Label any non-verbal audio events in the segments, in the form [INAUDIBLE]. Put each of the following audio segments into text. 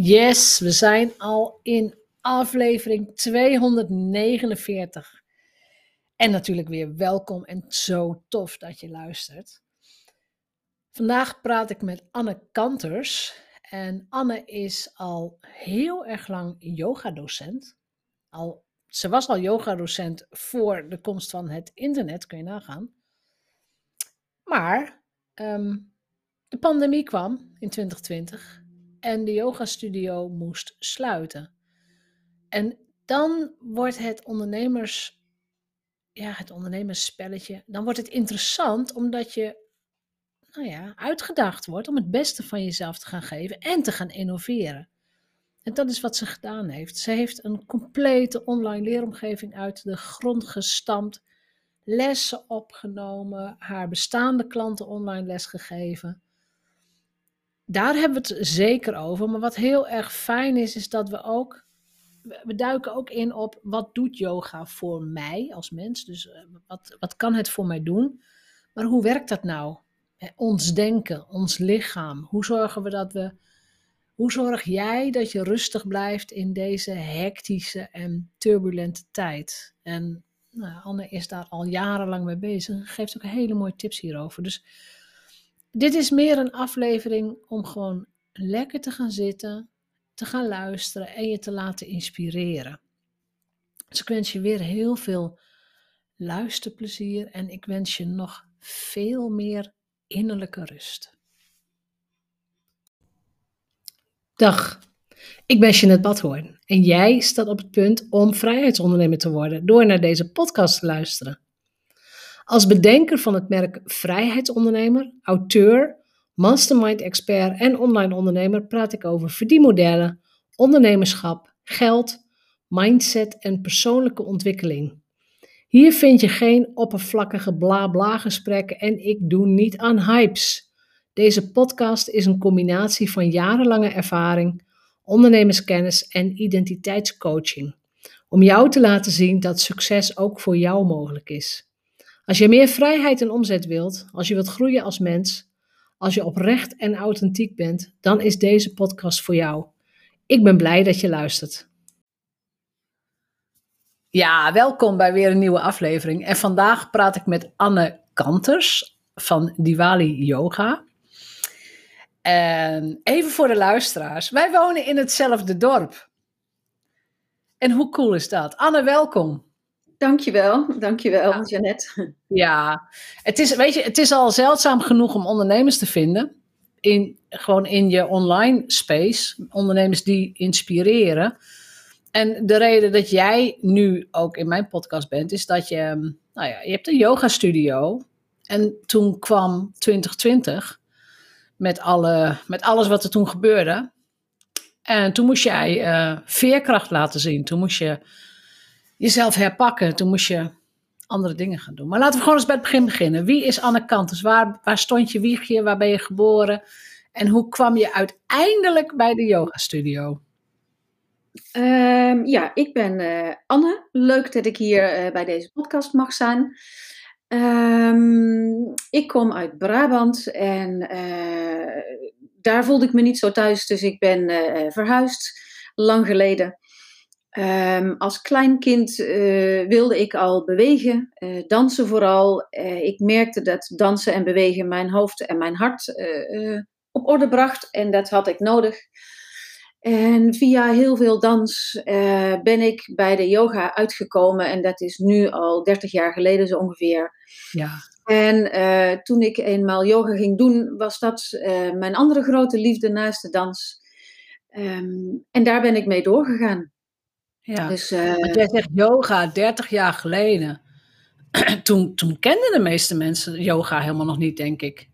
Yes, we zijn al in aflevering 249. En natuurlijk weer welkom en zo tof dat je luistert. Vandaag praat ik met Anne Kanters. En Anne is al heel erg lang yogadocent. Al, ze was al yogadocent voor de komst van het internet, kun je nagaan. Maar ehm, de pandemie kwam in 2020 en de yogastudio moest sluiten. En dan wordt het ondernemers, ja, het ondernemersspelletje, dan wordt het interessant omdat je, nou ja, uitgedaagd wordt om het beste van jezelf te gaan geven en te gaan innoveren. En dat is wat ze gedaan heeft. Ze heeft een complete online leeromgeving uit de grond gestampt, lessen opgenomen, haar bestaande klanten online les gegeven daar hebben we het zeker over. Maar wat heel erg fijn is, is dat we ook. We duiken ook in op wat doet yoga voor mij als mens. Dus eh, wat, wat kan het voor mij doen? Maar hoe werkt dat nou? Ons denken, ons lichaam. Hoe zorgen we dat we. Hoe zorg jij dat je rustig blijft in deze hectische en turbulente tijd? En nou, Anne is daar al jarenlang mee bezig. Geeft ook hele mooie tips hierover. Dus dit is meer een aflevering om gewoon lekker te gaan zitten, te gaan luisteren en je te laten inspireren. Dus ik wens je weer heel veel luisterplezier en ik wens je nog veel meer innerlijke rust. Dag, ik ben Jeanette Badhoorn en jij staat op het punt om vrijheidsondernemer te worden door naar deze podcast te luisteren. Als bedenker van het merk Vrijheidsondernemer, auteur, mastermind-expert en online ondernemer praat ik over verdienmodellen, ondernemerschap, geld, mindset en persoonlijke ontwikkeling. Hier vind je geen oppervlakkige bla-bla gesprekken en ik doe niet aan hypes. Deze podcast is een combinatie van jarenlange ervaring, ondernemerskennis en identiteitscoaching. Om jou te laten zien dat succes ook voor jou mogelijk is. Als je meer vrijheid en omzet wilt, als je wilt groeien als mens, als je oprecht en authentiek bent, dan is deze podcast voor jou. Ik ben blij dat je luistert. Ja, welkom bij weer een nieuwe aflevering. En vandaag praat ik met Anne Kanters van Diwali Yoga. En even voor de luisteraars. Wij wonen in hetzelfde dorp. En hoe cool is dat? Anne, welkom. Dankjewel, dankjewel ja. Jeannette. Ja, het is, weet je, het is al zeldzaam genoeg om ondernemers te vinden. In, gewoon in je online space. Ondernemers die inspireren. En de reden dat jij nu ook in mijn podcast bent, is dat je, nou ja, je hebt een yoga studio. En toen kwam 2020 met, alle, met alles wat er toen gebeurde. En toen moest jij uh, veerkracht laten zien. Toen moest je jezelf herpakken. Toen moest je andere dingen gaan doen. Maar laten we gewoon eens bij het begin beginnen. Wie is Anne Kantus? Waar, waar stond je wiegje? Waar ben je geboren? En hoe kwam je uiteindelijk bij de yoga studio? Ehm, ja, ik ben uh, Anne. Leuk dat ik hier uh, bij deze podcast mag zijn. Um, ik kom uit Brabant en uh, daar voelde ik me niet zo thuis, dus ik ben verhuisd lang geleden. Um, als klein kind uh, wilde ik al bewegen, uh, dansen vooral. Uh, ik merkte dat dansen en bewegen mijn hoofd en mijn hart op orde bracht en dat had ik nodig. En via heel veel dans ben ik bij de yoga uitgekomen en dat is nu al 30 jaar geleden zo ongeveer. Ja. En toen ik eenmaal yoga ging doen, was dat mijn andere grote liefde naast de dans. Um, en daar ben ik mee doorgegaan. Ja, dus, uh, jij zegt yoga 30 jaar geleden. [CLEARS THROAT] toen, toen kenden de meeste mensen yoga helemaal nog niet, denk ik.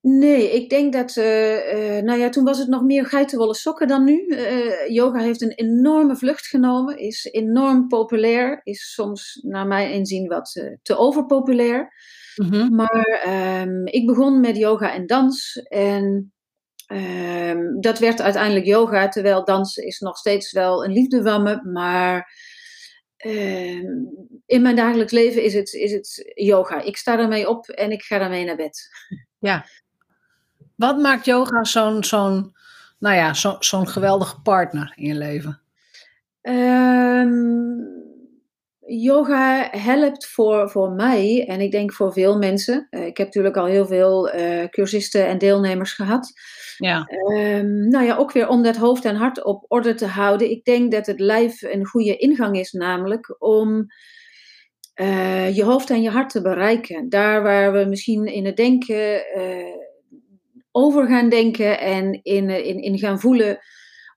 Nee, ik denk dat, uh, uh, nou ja, toen was het nog meer geitenwolle sokken dan nu. Uh, yoga heeft een enorme vlucht genomen, is enorm populair, is soms naar mijn inzien wat te overpopulair. Mm -hmm. Maar um, ik begon met yoga en dans en Um, dat werd uiteindelijk yoga, terwijl dansen is nog steeds wel een liefde van me. Maar um, in mijn dagelijks leven is het, is het yoga. Ik sta ermee op en ik ga ermee naar bed. [LAUGHS] Ja. Wat maakt yoga zo'n zo'n nou ja, zo, zo'n geweldige partner in je leven? Ehm, yoga helpt voor, voor mij en ik denk voor veel mensen. Eh, ik heb natuurlijk al heel veel uh, cursisten en deelnemers gehad. Ja. Um, nou ja, ook weer om dat hoofd en hart op orde te houden. Ik denk dat het lijf een goede ingang is, namelijk om uh, je hoofd en je hart te bereiken. Daar waar we misschien in het denken over gaan denken en in, in, in gaan voelen,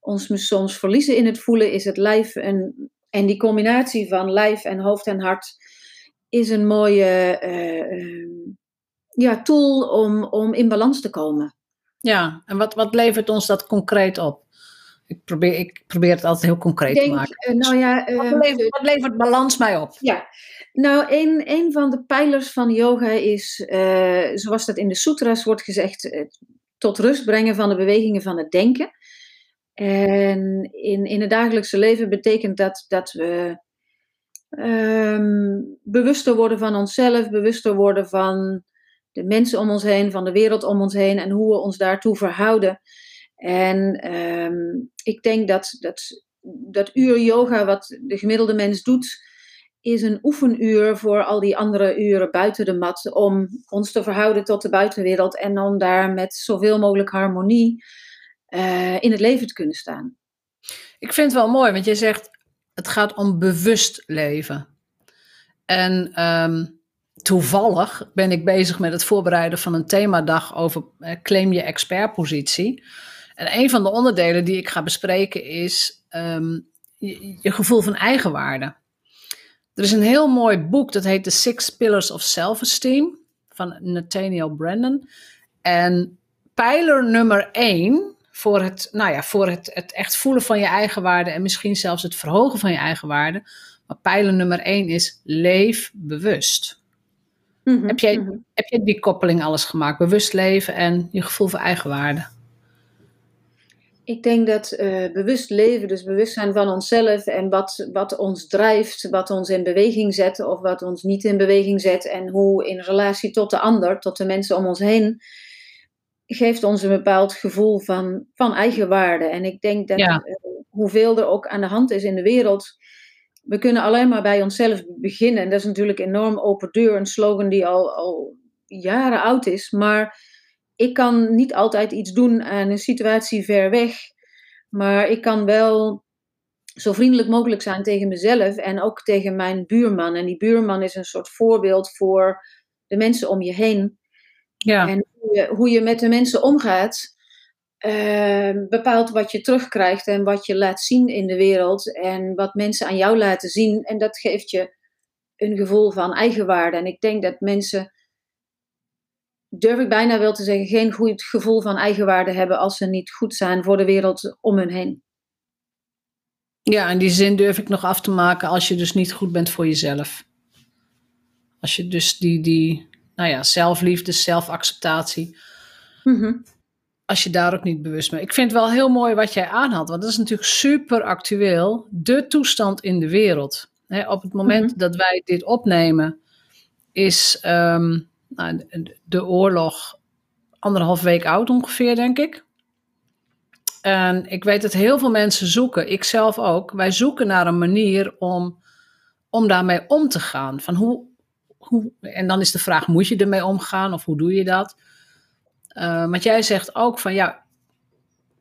ons soms verliezen in het voelen, is het lijf een, en die combinatie van lijf en hoofd en hart is een mooie uh, ja, tool om, om in balans te komen. Ja, en wat, wat levert ons dat concreet op? Ik probeer, ik probeer het altijd heel concreet te maken. Uh, nou ja, wat, ehm, levert, wat, levert, balans mij op? Ja, nou, een, een van de pijlers van yoga is, uh, zoals dat in de sutras wordt gezegd, tot rust brengen van de bewegingen van het denken. En in, in het dagelijkse leven betekent dat dat we um, bewuster worden van onszelf, bewuster worden van de mensen om ons heen, van de wereld om ons heen en hoe we ons daartoe verhouden. En um, ik denk dat, dat dat uur yoga wat de gemiddelde mens doet, is een oefenuur voor al die andere uren buiten de mat. Om ons te verhouden tot de buitenwereld en om daar met zoveel mogelijk harmonie uh, in het leven te kunnen staan. Ik vind het wel mooi, want je zegt het gaat om bewust leven. En um, toevallig ben ik bezig met het voorbereiden van een themadag over uh, claim je expertpositie. En een van de onderdelen die ik ga bespreken is um, je, je, gevoel van eigenwaarde. Er is een heel mooi boek dat heet The Six Pillars of Self-Esteem van Nathaniel Brandon. En pijler nummer één voor het, nou ja, voor het, het echt voelen van je eigen waarde en misschien zelfs het verhogen van je eigen waarde. Maar pijler nummer één is leef bewust. Mhm, heb, jij, mhm. heb jij die koppeling alles gemaakt? Bewust leven en je gevoel van eigenwaarde? Ik denk dat uh, bewust leven, dus bewustzijn van onszelf en wat, wat ons drijft, wat ons in beweging zet of wat ons niet in beweging zet en hoe in relatie tot de ander, tot de mensen om ons heen, geeft ons een bepaald gevoel van, van eigenwaarde. En ik denk dat ja. uh, hoeveel er ook aan de hand is in de wereld, we kunnen alleen maar bij onszelf beginnen. En dat is natuurlijk enorm open deur, een slogan die al, al jaren oud is. Maar ik kan niet altijd iets doen aan een situatie ver weg. Maar ik kan wel zo vriendelijk mogelijk zijn tegen mezelf en ook tegen mijn buurman. En die buurman is een soort voorbeeld voor de mensen om je heen. Ja. En hoe je met de mensen omgaat, uh, bepaalt wat je terugkrijgt en wat je laat zien in de wereld. En wat mensen aan jou laten zien. En dat geeft je een gevoel van eigenwaarde. En ik denk dat mensen, durf ik bijna wel te zeggen, geen goed gevoel van eigenwaarde hebben als ze niet goed zijn voor de wereld om hun heen. Ja, in die zin durf ik nog af te maken als je dus niet goed bent voor jezelf. Als je dus die, die nou ja, zelfliefde, zelfacceptatie. Mm Als je daar ook niet bewust bent. Ik vind het wel heel mooi wat jij aanhaalt, want dat is natuurlijk super actueel. De toestand in de wereld. op het moment mhm. dat wij dit opnemen, is um, nou, de oorlog anderhalf week oud ongeveer, denk ik. En ik weet dat heel veel mensen zoeken, ik zelf ook, wij zoeken naar een manier om, om daarmee om te gaan. Van hoe, en dan is de vraag, moet je ermee omgaan of hoe doe je dat? Uh, want jij zegt ook van ja,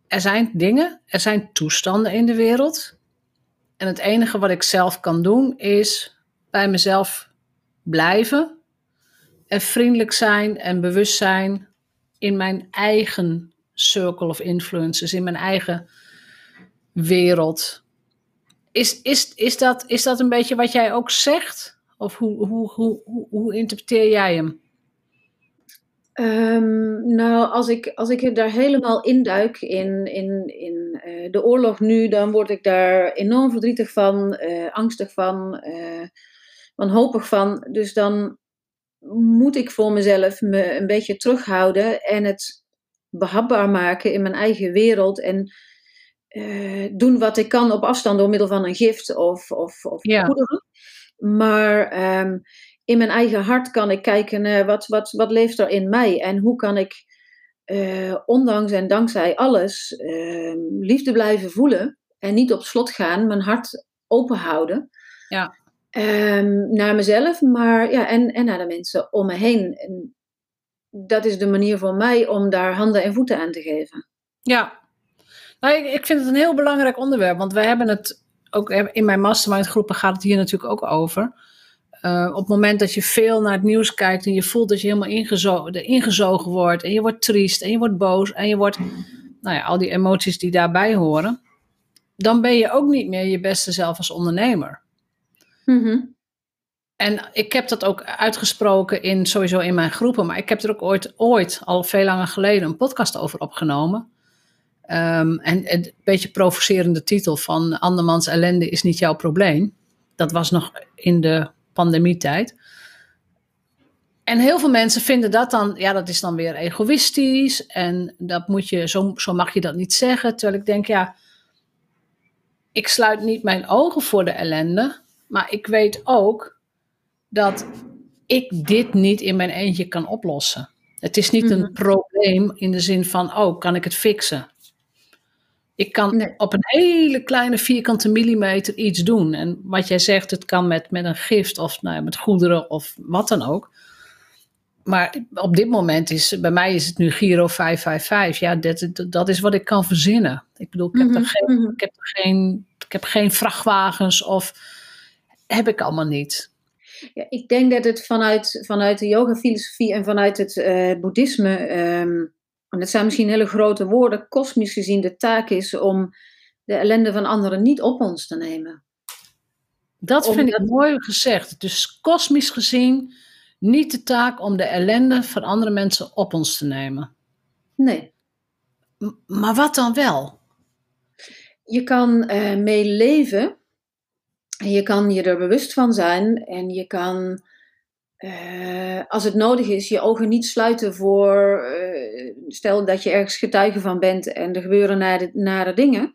er zijn dingen, er zijn toestanden in de wereld. En het enige wat ik zelf kan doen is bij mezelf blijven en vriendelijk zijn en bewust zijn in mijn eigen circle of influences, in mijn eigen wereld. Is, is, is, dat, is dat een beetje wat jij ook zegt? Of hoe, hoe, hoe, hoe, hoe interpreteer jij hem? Um, nou, als ik, als ik daar helemaal induik in, in, in uh, de oorlog nu, dan word ik daar enorm verdrietig van, uh, angstig van, uh, wanhopig van. Dus dan moet ik voor mezelf me een beetje terughouden en het behapbaar maken in mijn eigen wereld. En doen wat ik kan op afstand door middel van een gift of, of, of ja. Maar um, in mijn eigen hart kan ik kijken, uh, wat, wat, wat leeft er in mij? En hoe kan ik eh, ondanks en dankzij alles, ehm, liefde blijven voelen en niet op slot gaan, mijn hart open houden. Ja. Ehm, naar mezelf, maar ja, en, en naar de mensen om me heen. En dat is de manier voor mij om daar handen en voeten aan te geven. Ja, nou, ik, ik vind het een heel belangrijk onderwerp, want we hebben het ook in mijn mastermind groepen gaat het hier natuurlijk ook over. Uh, op het moment dat je veel naar het nieuws kijkt en je voelt dat je helemaal ingezogen, ingezogen wordt en je wordt triest en je wordt boos en je wordt, nou ja, al die emoties die daarbij horen, dan ben je ook niet meer je beste zelf als ondernemer. Mm En ik heb dat ook uitgesproken in, sowieso in mijn groepen, maar ik heb er ook ooit, ooit al veel langer geleden, een podcast over opgenomen. Um, en een beetje provocerende titel van Andermans ellende is niet jouw probleem. Dat was nog in de pandemietijd. En heel veel mensen vinden dat dan, ja, dat is dan weer egoïstisch. En dat moet je, zo, zo mag je dat niet zeggen. Terwijl ik denk, ja, ik sluit niet mijn ogen voor de ellende. Maar ik weet ook dat ik dit niet in mijn eentje kan oplossen. Het is niet een mhm. probleem in de zin van, oh, kan ik het fixen? Ik kan op een hele kleine vierkante millimeter iets doen. En wat jij zegt, het kan met, met een gift of nou, met goederen of wat dan ook. Maar op dit moment is, bij mij is het nu Giro 555. Ja, dat, dat is wat ik kan verzinnen. Ik bedoel, ik heb, er mhm, geen, mhm. ik heb, er geen, ik heb geen vrachtwagens of heb ik allemaal niet. Ja, ik denk dat het vanuit, vanuit de yoga-filosofie en vanuit het uh, boeddhisme ehm, en dat zijn misschien hele grote woorden, kosmisch gezien de taak is om de ellende van anderen niet op ons te nemen. Dat vind ik mooi gezegd. Dus kosmisch gezien niet de taak om de ellende van andere mensen op ons te nemen. Nee. maar wat dan wel? Je kan uh, mee leven en je kan je er bewust van zijn en je kan uh, als het nodig is, je ogen niet sluiten voor, uh, stel dat je ergens getuige van bent en er gebeuren nare, nare dingen.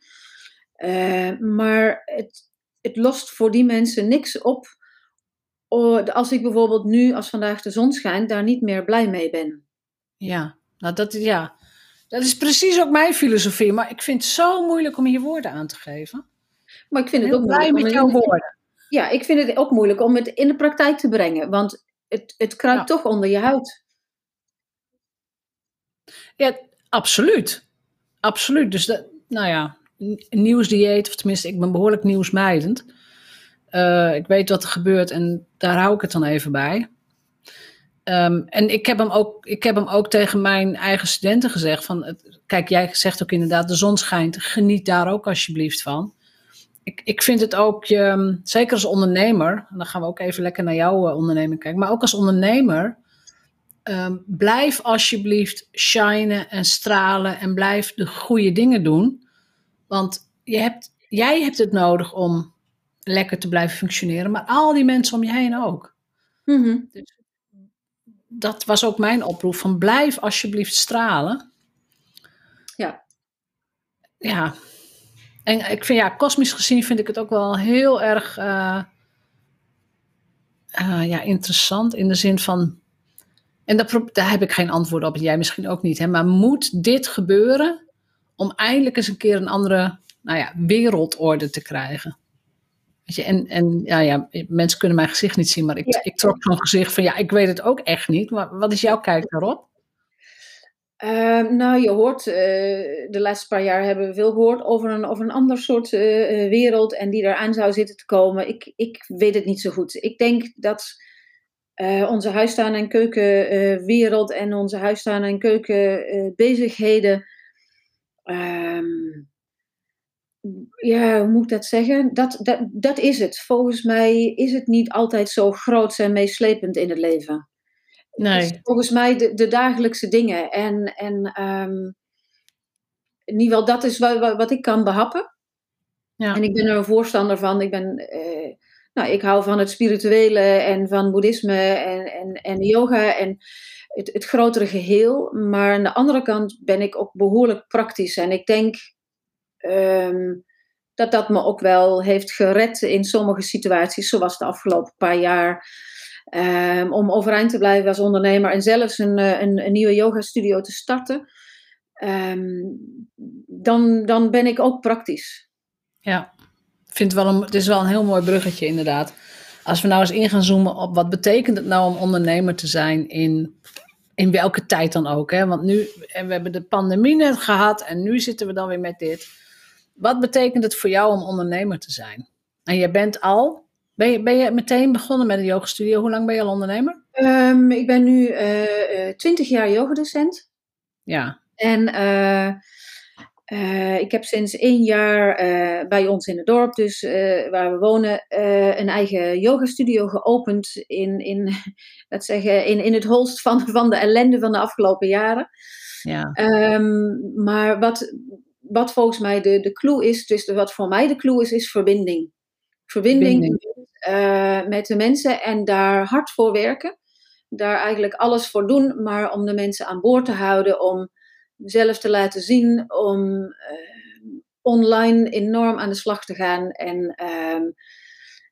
Uh, maar het, het lost voor die mensen niks op als ik bijvoorbeeld nu, als vandaag de zon schijnt, daar niet meer blij mee ben. Ja, nou dat, ja. dat is precies ook mijn filosofie. Maar ik vind het zo moeilijk om hier woorden aan te geven. Maar ik vind het ook blij met jouw woorden. Ja, ik vind het ook moeilijk om het in de praktijk te brengen. Want het, het kruipt toch onder je huid. Ja, absoluut. Absoluut. Dus, dat, nou ja, nieuwsdieet, of tenminste, ik ben behoorlijk nieuwsmijdend. Uh, ik weet wat er gebeurt en daar hou ik het dan even bij. Um, en ik heb, hem ook, ik heb hem ook tegen mijn eigen studenten gezegd: van, Kijk, jij zegt ook inderdaad, de zon schijnt, geniet daar ook alsjeblieft van ik, ik vind het ook, je, zeker als ondernemer, en dan gaan we ook even lekker naar jouw uh, onderneming kijken, maar ook als ondernemer, um, blijf alsjeblieft shinen en stralen en blijf de goede dingen doen. Want je hebt, jij hebt het nodig om lekker te blijven functioneren, maar al die mensen om je heen ook. Mm dus dat was ook mijn oproep van blijf alsjeblieft stralen. Ja. Ja, en ik vind ja, kosmisch gezien vind ik het ook wel heel erg uh, uh, ja, interessant in de zin van. En daar, daar heb ik geen antwoord op, en jij misschien ook niet. Hè, maar moet dit gebeuren om eindelijk eens een keer een andere nou ja, wereldorde te krijgen? Weet je, en en ja, ja, mensen kunnen mijn gezicht niet zien, maar ik, ik trok zo'n gezicht van ja, ik weet het ook echt niet. Maar wat is jouw kijk daarop? Ehm, nou, je hoort, uh, de laatste paar jaar hebben we veel gehoord over een, over een ander soort uh, wereld en die eraan zou zitten te komen. Ik, ik weet het niet zo goed. Ik denk dat onze huisstaan- en keukenwereld en onze huisstaan- en keukenbezigheden, um, ja, hoe moet ik dat zeggen? Dat, dat, dat is het. Volgens mij is het niet altijd zo groot en meeslepend in het leven. Nee. volgens mij de, de, dagelijkse dingen. En, en um, in ieder geval, dat is wat, wat, ik kan behappen. Ja. En ik ben er een voorstander van. Ik, ben, uh, nou, ik hou van het spirituele en van boeddhisme en, en, en yoga en het, het grotere geheel. Maar aan de andere kant ben ik ook behoorlijk praktisch. En ik denk um, dat dat me ook wel heeft gered in sommige situaties, zoals de afgelopen paar jaar Ehm, om overeind te blijven als ondernemer en zelfs een, een, een nieuwe yoga studio te starten. Ehm, dan, dan ben ik ook praktisch. Ja, vind wel een, het is wel een heel mooi bruggetje inderdaad. Als we nou eens in gaan zoomen op wat betekent het nou om ondernemer te zijn in, in welke tijd dan ook. Hè? Want nu, en we hebben de pandemie net gehad en nu zitten we dan weer met dit. Wat betekent het voor jou om ondernemer te zijn? En je bent al, ben je, ben je meteen begonnen met een yogastudio? Hoe lang ben je al ondernemer? Um, ik ben nu uh, 20 jaar yogadocent. Ja. En uh, uh, ik heb sinds één jaar uh, bij ons in het dorp, dus uh, waar we wonen, een eigen yogastudio geopend in, in, [LAUGHS] laat zeggen, in, in het holst van, van de ellende van de afgelopen jaren. Ja. Um, maar wat, wat volgens mij de, de clue is, dus wat voor mij de clue is, is verbinding. Verbinding, verbinding. met de mensen en daar hard voor werken. Daar eigenlijk alles voor doen, maar om de mensen aan boord te houden, om zelf te laten zien, om uh, online enorm aan de slag te gaan. En uh,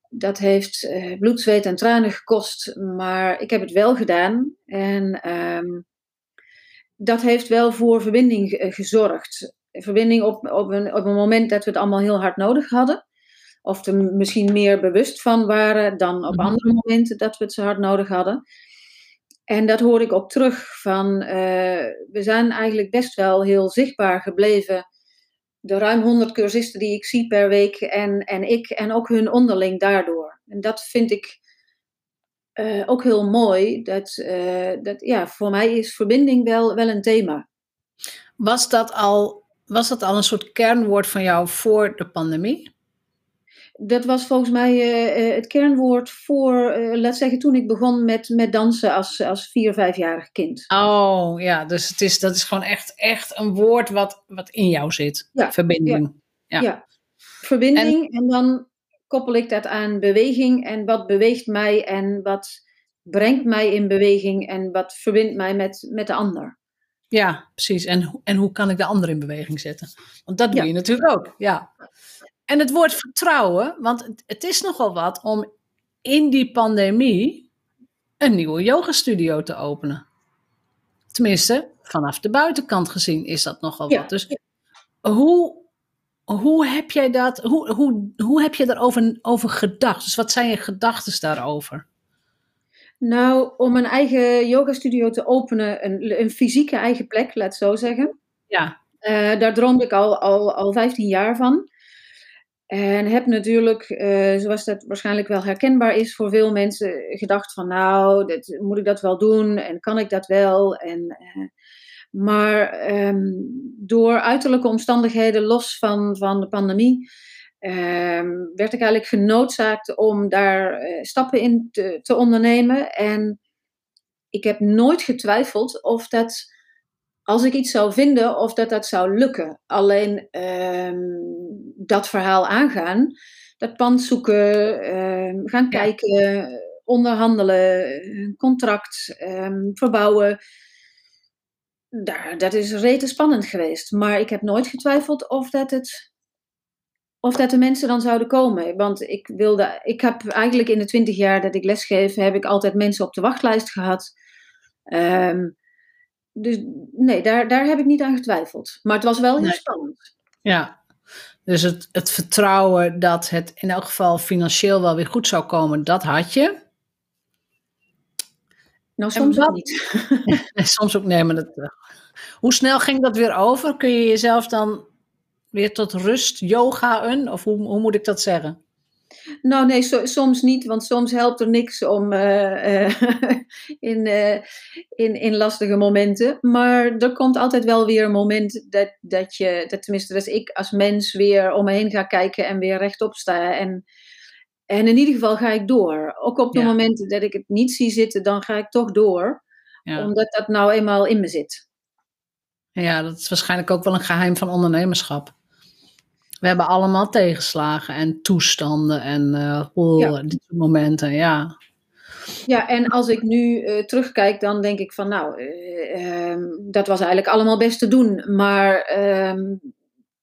dat heeft uh, bloed, zweet en tranen gekost, maar ik heb het wel gedaan. En um, dat heeft wel voor verbinding gezorgd. Verbinding op, op, een, op een moment dat we het allemaal heel hard nodig hadden. Of er misschien meer bewust van waren dan op mhm. andere momenten dat we het zo hard nodig hadden. En dat hoor ik ook terug van, uh, we zijn eigenlijk best wel heel zichtbaar gebleven. De ruim 100 cursisten die ik zie per week en, en ik en ook hun onderling daardoor. En dat vind ik uh, ook heel mooi. Dat, uh, dat, ja, voor mij is verbinding wel, wel een thema. Was dat, al, was dat al een soort kernwoord van jou voor de pandemie? Dat was volgens mij uh, het kernwoord voor, uh, laat zeggen, toen ik begon met, met dansen als, als vier, vijfjarig kind. Oh ja, dus het is, dat is gewoon echt, echt een woord wat, wat in jou zit. Ja, verbinding. Ja, ja. verbinding. En, en, dan koppel ik dat aan beweging en wat beweegt mij en wat brengt mij in beweging en wat verbindt mij met, met de ander. Ja, precies. En, en hoe kan ik de ander in beweging zetten? Want dat doe je natuurlijk ook. Ja. En het woord vertrouwen, want het is nogal wat om in die pandemie een nieuwe yogastudio te openen. Tenminste, vanaf de buitenkant gezien is dat nogal wat. Dus hoe, hoe heb jij dat, hoe, hoe, hoe heb je daarover over gedacht? Dus wat zijn je gedachten daarover? Nou, om een eigen yogastudio te openen, een, een fysieke eigen plek, laat zo zeggen. Ja. Uh, daar droomde ik al, al, al 15 jaar van. En heb natuurlijk, uh, zoals dat waarschijnlijk wel herkenbaar is voor veel mensen, gedacht van nou, dit, moet ik dat wel doen en kan ik dat wel? En, uh, maar um, door uiterlijke omstandigheden, los van, van de pandemie, um, werd ik eigenlijk genoodzaakt om daar uh, stappen in te, te ondernemen. En ik heb nooit getwijfeld of dat als ik iets zou vinden of dat dat zou lukken. Alleen um, dat verhaal aangaan, dat pand zoeken, um, gaan kijken, onderhandelen, contract um, verbouwen. Daar, dat is rete spannend geweest. Maar ik heb nooit getwijfeld of dat, het, of dat de mensen dan zouden komen. Want ik, wilde, ik heb eigenlijk in de twintig jaar dat ik lesgeef, heb ik altijd mensen op de wachtlijst gehad. Um, dus nee, daar, daar heb ik niet aan getwijfeld. Maar het was wel heel spannend. Ja, dus het, het vertrouwen dat het in elk geval financieel wel weer goed zou komen, dat had je. Nou, soms ook niet. [LAUGHS] soms ook, nee, maar dat, uh, hoe snel ging dat weer over? Kun je jezelf dan weer tot rust yogaen? Of hoe, hoe moet ik dat zeggen? Nou nee, soms niet, want soms helpt er niks om uh, uh, [LAUGHS] in, uh, in, in lastige momenten. Maar er komt altijd wel weer een moment dat, dat je, dat tenminste dat ik als mens weer om me heen ga kijken en weer rechtop sta. En, en in ieder geval ga ik door. Ook op de ja. momenten dat ik het niet zie zitten, dan ga ik toch door. Ja. Omdat dat nou eenmaal in me zit. Ja, dat is waarschijnlijk ook wel een geheim van ondernemerschap. We hebben allemaal tegenslagen en toestanden en uh, oh, ja. dit soort momenten, ja. Ja, en als ik nu uh, terugkijk, dan denk ik van nou, uh, um, dat was eigenlijk allemaal best te doen. Maar um,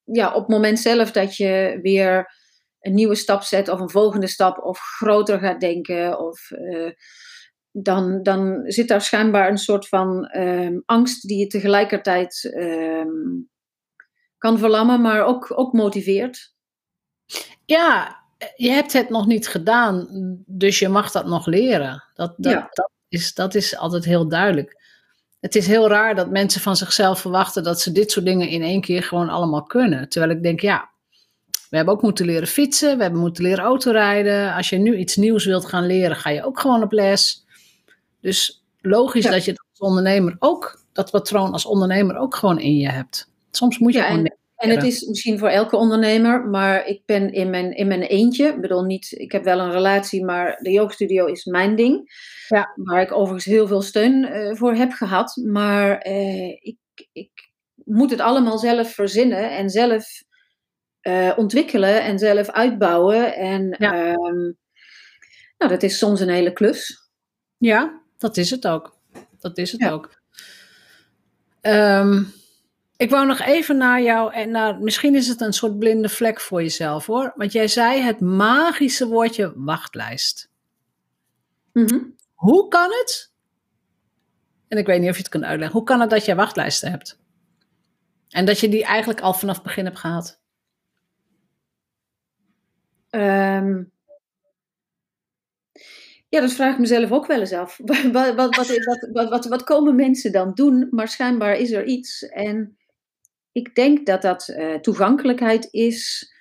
ja, op het moment zelf dat je weer een nieuwe stap zet of een volgende stap of groter gaat denken of dan, dan zit daar schijnbaar een soort van ehm, angst die je tegelijkertijd ehm, kan verlammen, maar ook, ook motiveert. Ja, je hebt het nog niet gedaan, dus je mag dat nog leren. Dat, dat, Ja. dat, is, dat is altijd heel duidelijk. Het is heel raar dat mensen van zichzelf verwachten dat ze dit soort dingen in één keer gewoon allemaal kunnen. Terwijl ik denk, ja, we hebben ook moeten leren fietsen, we hebben moeten leren autorijden. Als je nu iets nieuws wilt gaan leren, ga je ook gewoon op les. Dus logisch Ja. dat je als ondernemer ook, dat patroon als ondernemer ook gewoon in je hebt. Soms moet je Ja, gewoon En het is misschien voor elke ondernemer, maar ik ben in mijn, in mijn eentje. Ik bedoel, niet, ik heb wel een relatie, maar de yogastudio is mijn ding. Ja. Waar ik overigens heel veel steun eh, voor heb gehad. Maar eh, ik, ik moet het allemaal zelf verzinnen en zelf eh, ontwikkelen en zelf uitbouwen. En Ja. ehm, nou, dat is soms een hele klus. Ja, dat is het ook. Dat is het Ja. ook. Ehm, ik wou nog even naar jou en naar, misschien is het een soort blinde vlek voor jezelf hoor. Want jij zei het magische woordje wachtlijst. Mhm. Hoe kan het? En ik weet niet of je het kunt uitleggen. Hoe kan het dat je wachtlijsten hebt? En dat je die eigenlijk al vanaf het begin hebt gehad? Ehm, ja, dat vraag ik mezelf ook wel eens af. [LAUGHS] Wat, wat, wat, wat, wat, wat, wat komen mensen dan doen? Maar schijnbaar is er iets. En ik denk dat dat eh, toegankelijkheid is.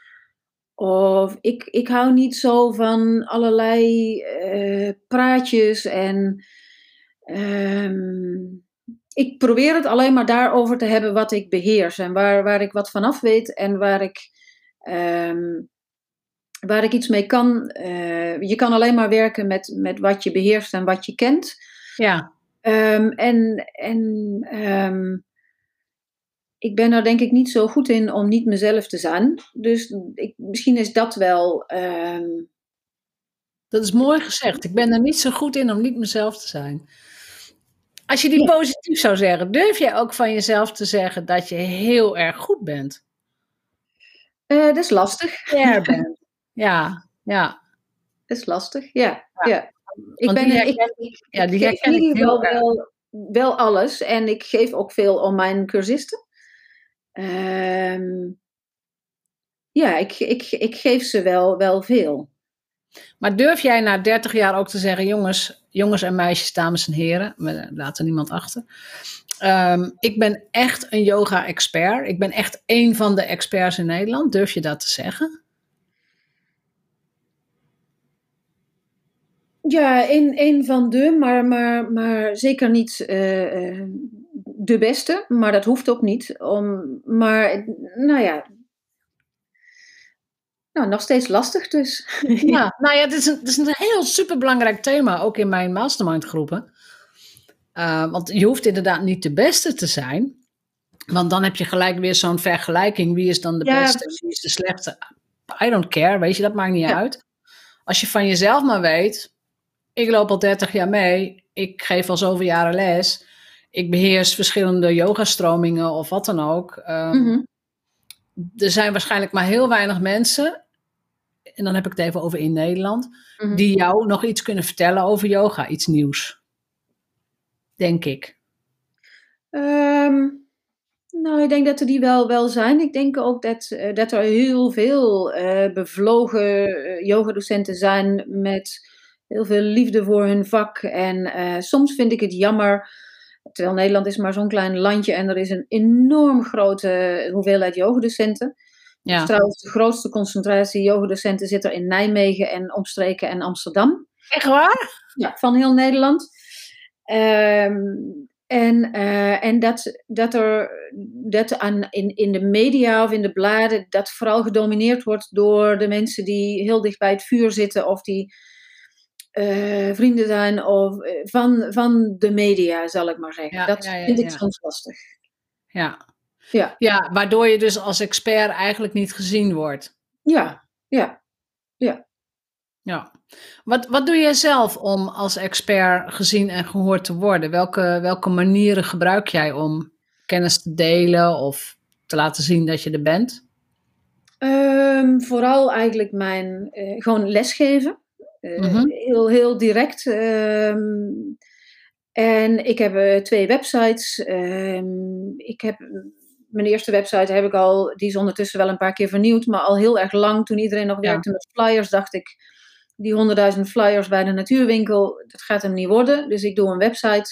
Of ik, ik hou niet zo van allerlei eh, praatjes en ehm, ik probeer het alleen maar daarover te hebben wat ik beheers en waar, waar ik wat vanaf weet en waar ik, ehm, waar ik iets mee kan. Eh, je kan alleen maar werken met, met wat je beheerst en wat je kent. Ja, Ehm, en en ik ben er denk ik niet zo goed in om niet mezelf te zijn. Dus ik, misschien is dat wel. ehm, dat is mooi gezegd. Ik ben er niet zo goed in om niet mezelf te zijn. Als je die Ja. positief zou zeggen, durf jij ook van jezelf te zeggen dat je heel erg goed bent? eh, dat is lastig. [LAUGHS] Bent. Ja, ja. Dat is lastig, ja. Ja. ja. Ik Want ben die ik, herken- ik, ja, die herken ik wel, wel alles. En ik geef ook veel om mijn cursisten. Ehm, ja, ik, ik, ik geef ze wel, wel veel. Maar durf jij na 30 jaar ook te zeggen, jongens, jongens en meisjes, dames en heren, we laten niemand achter. Ehm, ik ben echt een yoga-expert. Ik ben echt één van de experts in Nederland. Durf je dat te zeggen? Ja, een, een van de, maar, maar, maar zeker niet eh, eh, de beste. Maar dat hoeft ook niet. Om, maar, nou ja. Nou, nog steeds lastig dus. [LAUGHS] Ja, nou ja, het is een, het is een heel superbelangrijk thema, ook in mijn mastermind groepen. Uh, want je hoeft inderdaad niet de beste te zijn. Want dan heb je gelijk weer zo'n vergelijking. Wie is dan de Ja, beste wie is de slechtste? I don't care, weet je, dat maakt niet Ja. uit. Als je van jezelf maar weet, ik loop al 30 jaar mee, ik geef al zoveel jaren les, ik beheers verschillende yogastromingen of wat dan ook. Um, Mhm. Er zijn waarschijnlijk maar heel weinig mensen, en dan heb ik het even over in Nederland, Mhm. die jou nog iets kunnen vertellen over yoga, iets nieuws. Denk ik. Ehm, nou, ik denk dat er die wel, wel zijn. Ik denk ook dat, eh, dat er heel veel eh, bevlogen eh, yogadocenten zijn met heel veel liefde voor hun vak. En soms vind ik het jammer, terwijl Nederland is maar zo'n klein landje en er is een enorm grote hoeveelheid yogadocenten. Dus Ja. trouwens, de grootste concentratie yogadocenten zit er in Nijmegen en omstreken en Amsterdam. Echt waar? Ja, van heel Nederland. Ehm, en eh, en dat, dat er dat aan, in, in de media of in de bladen, dat vooral gedomineerd wordt door de mensen die heel dicht bij het vuur zitten of die eh, vrienden zijn of, eh, van, van de media, zal ik maar zeggen. Ja, dat ja, ja, vind ik ja. soms lastig. Ja. Ja. Ja, waardoor je dus als expert eigenlijk niet gezien wordt. Ja, ja. Ja. Wat, wat doe jij zelf om als expert gezien en gehoord te worden? Welke, welke manieren gebruik jij om kennis te delen of te laten zien dat je er bent? Ehm, vooral eigenlijk mijn, eh, gewoon lesgeven. Mhm. heel, heel direct. Ehm, en ik heb eh, twee websites. Ehm, ik heb, mijn eerste website heb ik al, die is ondertussen wel een paar keer vernieuwd, maar al heel erg lang. Toen iedereen nog Ja. werkte met flyers, dacht ik, die honderdduizend flyers bij de natuurwinkel, dat gaat hem niet worden. Dus ik doe een website.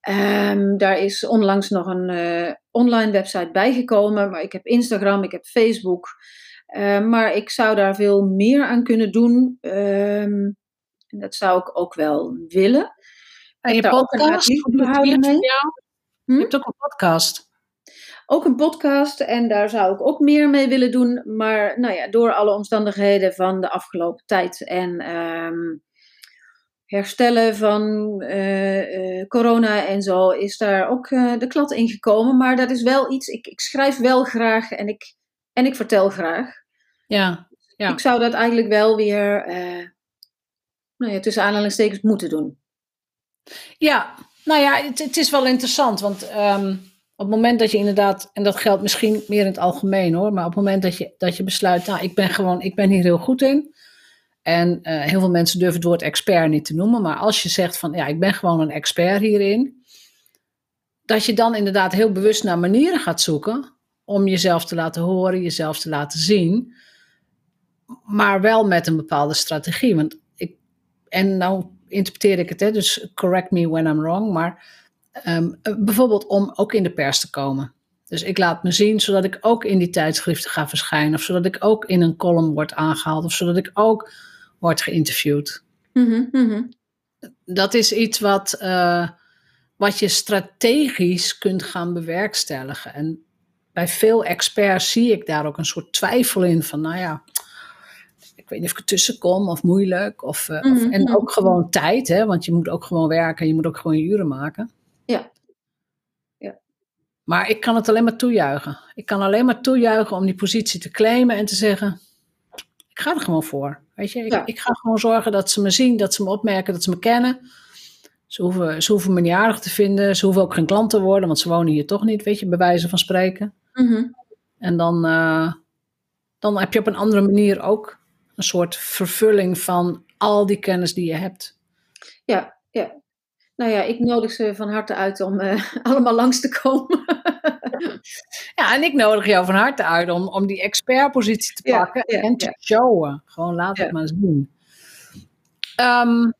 Ehm, daar is onlangs nog een eh, online website bijgekomen, maar ik heb Instagram, ik heb Facebook. Ehm, maar ik zou daar veel meer aan kunnen doen. Ehm, en dat zou ik ook wel willen. En je daar ook een podcast? het mee. Hm? Je hebt ook een podcast. Ook een podcast en daar zou ik ook meer mee willen doen. Maar nou ja, door alle omstandigheden van de afgelopen tijd en ehm, herstellen van eh, eh, corona en zo, is daar ook eh, de klad in gekomen. Maar dat is wel iets, ik, ik schrijf wel graag en ik, en ik vertel graag. Ja, ja. Ik zou dat eigenlijk wel weer, eh, nou ja, tussen aanhalingstekens moeten doen. Ja, nou ja, het, het is wel interessant, want ehm, op het moment dat je inderdaad, en dat geldt misschien meer in het algemeen hoor, maar op het moment dat je, dat je besluit, nou, ik ben gewoon, ik ben hier heel goed in. En eh, heel veel mensen durven het woord expert niet te noemen, maar als je zegt van, ja, ik ben gewoon een expert hierin, dat je dan inderdaad heel bewust naar manieren gaat zoeken om jezelf te laten horen, jezelf te laten zien, maar wel met een bepaalde strategie. Want ik, en nou interpreteer ik het, hè, dus correct me when I'm wrong, maar ehm, eh, bijvoorbeeld om ook in de pers te komen. Dus ik laat me zien zodat ik ook in die tijdschriften ga verschijnen, of zodat ik ook in een column word aangehaald, of zodat ik ook word geïnterviewd. Mhm, mhm. Dat is iets wat, eh, wat je strategisch kunt gaan bewerkstelligen. En bij veel experts zie ik daar ook een soort twijfel in van, nou ja, ik weet niet of ik ertussen kom of moeilijk. Of, eh, of- Mhm, en ook gewoon tijd, hè, want je moet ook gewoon werken, je moet ook gewoon je uren maken. Ja. Ja. Maar ik kan het alleen maar toejuichen. Ik kan alleen maar toejuichen om die positie te claimen en te zeggen, ik ga er gewoon voor. Weet je, ik, Ja. ik ga gewoon zorgen dat ze me zien, dat ze me opmerken, dat ze me kennen. Ze hoeven, ze hoeven me niet aardig te vinden. Ze hoeven ook geen klant te worden, want ze wonen hier toch niet, weet je, bij wijze van spreken. Mhm. En dan, eh, dan heb je op een andere manier ook een soort vervulling van al die kennis die je hebt. Ja, ja. Nou ja, ik nodig ze van harte uit om eh, [LAUGHS] allemaal langs te komen. [LAUGHS] Ja, en ik nodig jou van harte uit om, om die expertpositie te pakken ja, en te ja. showen. Gewoon laat het maar zien. Ehm,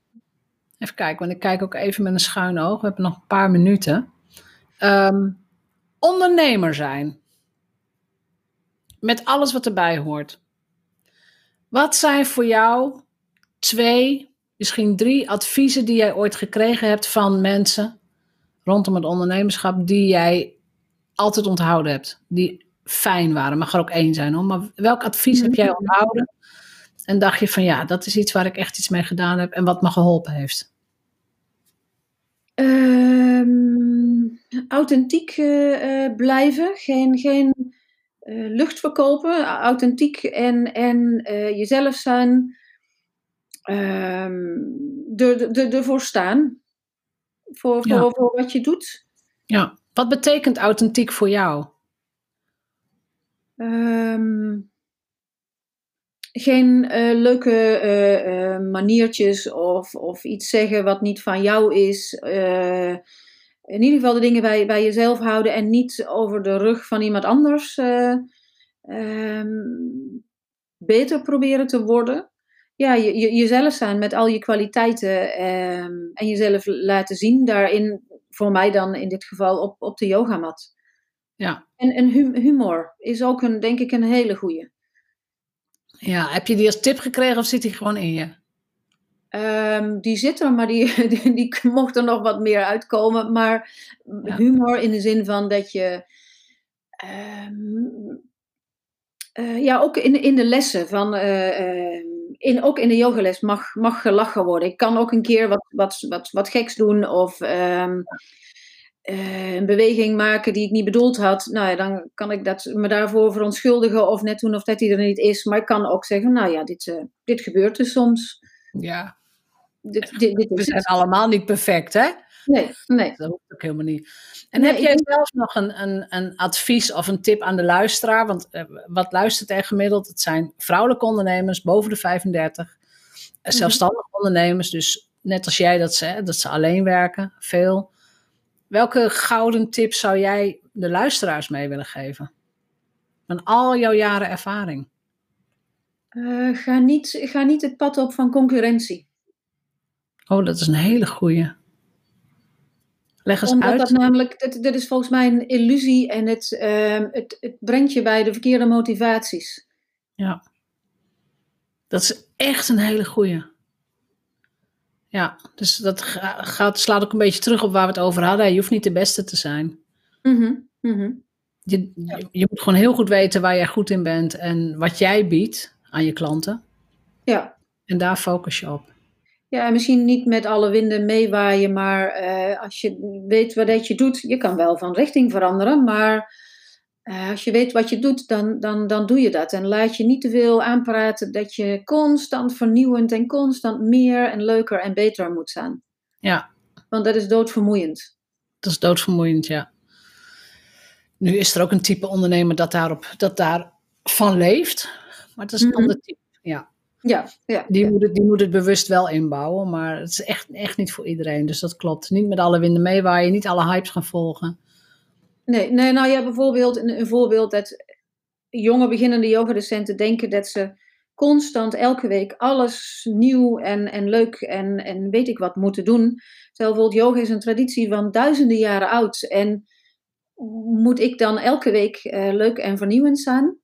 even kijken, want ik kijk ook even met een schuin oog. We hebben nog een paar minuten. Ehm, ondernemer zijn. Met alles wat erbij hoort. Wat zijn voor jou twee, misschien drie adviezen die jij ooit gekregen hebt van mensen rondom het ondernemerschap die jij altijd onthouden hebt? Die fijn waren, mag er ook één zijn hoor. Maar welk advies heb jij onthouden? En dacht je van ja, dat is iets waar ik echt iets mee gedaan heb en wat me geholpen heeft? Ehm, authentiek eh, eh, blijven, geen, geen lucht verkopen, authentiek en, en eh, jezelf zijn, Ehm, er, er, ervoor staan, voor, voor, Ja. voor wat je doet. Ja. Wat betekent authentiek voor jou? Ehm, geen eh, leuke eh, eh, maniertjes of, of iets zeggen wat niet van jou is. In ieder geval de dingen bij, bij jezelf houden en niet over de rug van iemand anders eh, ehm, beter proberen te worden. Ja, je, je- jezelf zijn met al je kwaliteiten ehm, en jezelf laten zien. Daarin, voor mij dan in dit geval, op, op de yogamat. Ja. En, en hu- humor is ook een, denk ik een hele goeie. ja. Heb je die als tip gekregen of zit die gewoon in je? Ehm, die zit er, maar die, [LAUGHS] die, die mocht er nog wat meer uitkomen. Maar Ja. humor in de zin van dat je. ehm, eh, ja, ook in, in de lessen. Van, eh, ehm, in, ook in de yogales mag, mag gelachen worden. Ik kan ook een keer wat, wat, wat, wat geks doen. Of eh, een beweging maken die ik niet bedoeld had. Nou ja, dan kan ik dat, me daarvoor verontschuldigen. Of net doen of dat hij er niet is. Maar ik kan ook zeggen, nou ja, dit, dit gebeurt dus soms. Ja. Dit, dit, dit We zijn het. allemaal niet perfect, hè? Nee, nee. Dat hoeft ook helemaal niet. En Nee, heb jij zelfs nog een, een, een advies of een tip aan de luisteraar? Want eh, wat luistert er gemiddeld? Het zijn vrouwelijke ondernemers boven de 35. zelfstandig ondernemers, dus net als jij dat zei, dat ze alleen werken, veel. Welke gouden tips zou jij de luisteraars mee willen geven? Van al jouw jaren ervaring. Uh, ga, niet, ga niet het pad op van concurrentie. Oh, dat is een hele goeie. Leg eens Omdat uit. dat namelijk, dat, dat is volgens mij een illusie en het, uh, het, het brengt je bij de verkeerde motivaties. Ja. Dat is echt een hele goeie. Ja, dus dat gaat, slaat ook een beetje terug op waar we het over hadden. Je hoeft niet de beste te zijn. Mm -hmm. Je, je, je, moet gewoon heel goed weten waar jij goed in bent en wat jij biedt aan je klanten. Ja. En daar focus je op. Ja, en misschien niet met alle winden meewaaien, maar uh, als je weet wat je doet, je kan wel van richting veranderen, maar uh, als je weet wat je doet, dan, dan, dan doe je dat. En laat je niet te veel aanpraten dat je constant vernieuwend en constant meer en leuker en beter moet zijn. Ja. Want dat is doodvermoeiend. Dat is doodvermoeiend, ja. Nu is er ook een type ondernemer dat, daarop, dat daarvan leeft. Maar het is een mm -hmm. ander type, ja. Ja, ja, die, ja. Moet het, die moet het bewust wel inbouwen, maar het is echt, echt niet voor iedereen. Dus dat klopt. Niet met alle winden meewaaien, niet alle hypes gaan volgen. Nee, nee nou ja, bijvoorbeeld een, een voorbeeld dat jonge beginnende yogadocenten denken dat ze constant elke week alles nieuw en, en leuk en, en weet ik wat moeten doen. Terwijl bijvoorbeeld yoga is een traditie van duizenden jaren oud. En moet ik dan elke week uh, leuk en vernieuwend zijn?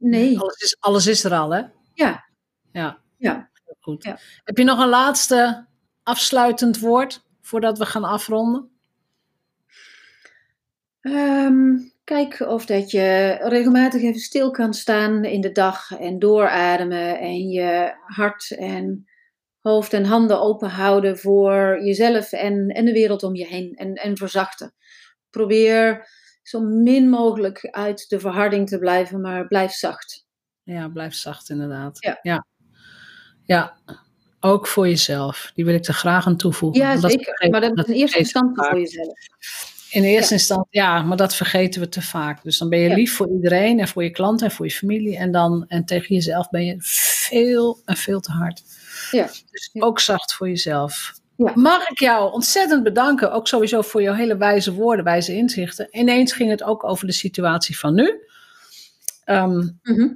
Nee. Alles is, alles is er al, hè? Ja. Ja. Ja. Goed. Ja. Heb je nog een laatste afsluitend woord voordat we gaan afronden? Um, kijk of dat je regelmatig even stil kan staan in de dag en doorademen en je hart en hoofd en handen open houden voor jezelf en, en de wereld om je heen en, en verzachten. Probeer zo min mogelijk uit de verharding te blijven, maar blijf zacht. Ja, blijf zacht inderdaad. Ja. ja. Ja, ook voor jezelf. Die wil ik er graag aan toevoegen. Ja, dat zeker. maar dat is in eerste instantie voor jezelf. In eerste instantie, ja, maar dat vergeten we te vaak. Dus dan ben je Ja. lief voor iedereen en voor je klanten en voor je familie. En dan en tegen jezelf ben je veel en veel te hard. Ja. Dus ook zacht voor jezelf. Ja. Mag ik jou ontzettend bedanken, ook sowieso voor jouw hele wijze woorden, wijze inzichten. Ineens ging het ook over de situatie van nu. Ehm, Mhm.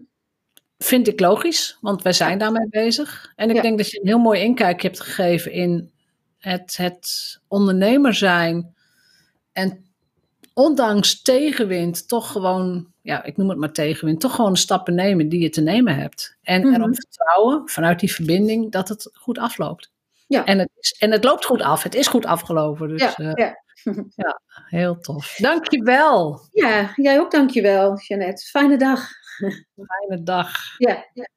vind ik logisch, want wij zijn daarmee bezig. En ik Ja. denk dat je een heel mooi inkijkje hebt gegeven in het, het ondernemer zijn. En ondanks tegenwind toch gewoon, ja, ik noem het maar tegenwind, toch gewoon de stappen nemen die je te nemen hebt. En Mhm. erop vertrouwen, vanuit die verbinding, dat het goed afloopt. Ja. En het, is, en het loopt goed af, het is goed afgelopen. Dus Ja, eh, ja. [LAUGHS] heel tof. Dankjewel. ja, jij ook dankjewel, Jeannette. Fijne dag. Fijne dag. Ja, ja.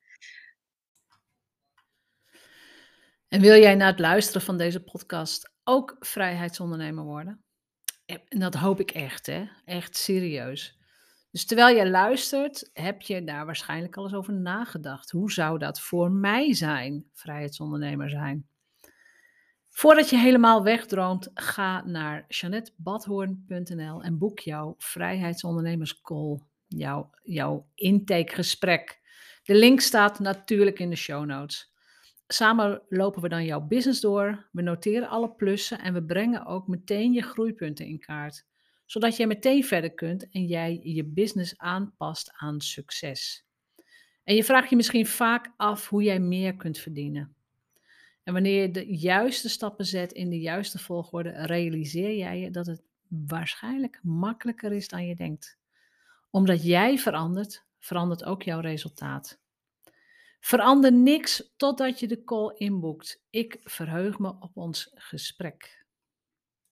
En wil jij na het luisteren van deze podcast ook vrijheidsondernemer worden? En dat hoop ik echt, hè? Echt serieus. Dus terwijl jij luistert, heb je daar waarschijnlijk al eens over nagedacht. Hoe zou dat voor mij zijn, vrijheidsondernemer zijn? Voordat je helemaal wegdroomt, ga naar jeanettebadhoorn.nl en boek jouw vrijheidsondernemerscall, jouw, jouw intakegesprek. De link staat natuurlijk in de show notes. Samen lopen we dan jouw business door, we noteren alle plussen en we brengen ook meteen je groeipunten in kaart. Zodat jij meteen verder kunt en jij je business aanpast aan succes. En je vraagt je misschien vaak af hoe jij meer kunt verdienen. En wanneer je de juiste stappen zet in de juiste volgorde, realiseer jij je dat het waarschijnlijk makkelijker is dan je denkt. Omdat jij verandert, verandert ook jouw resultaat. Verander niks totdat je de call inboekt. Ik verheug me op ons gesprek.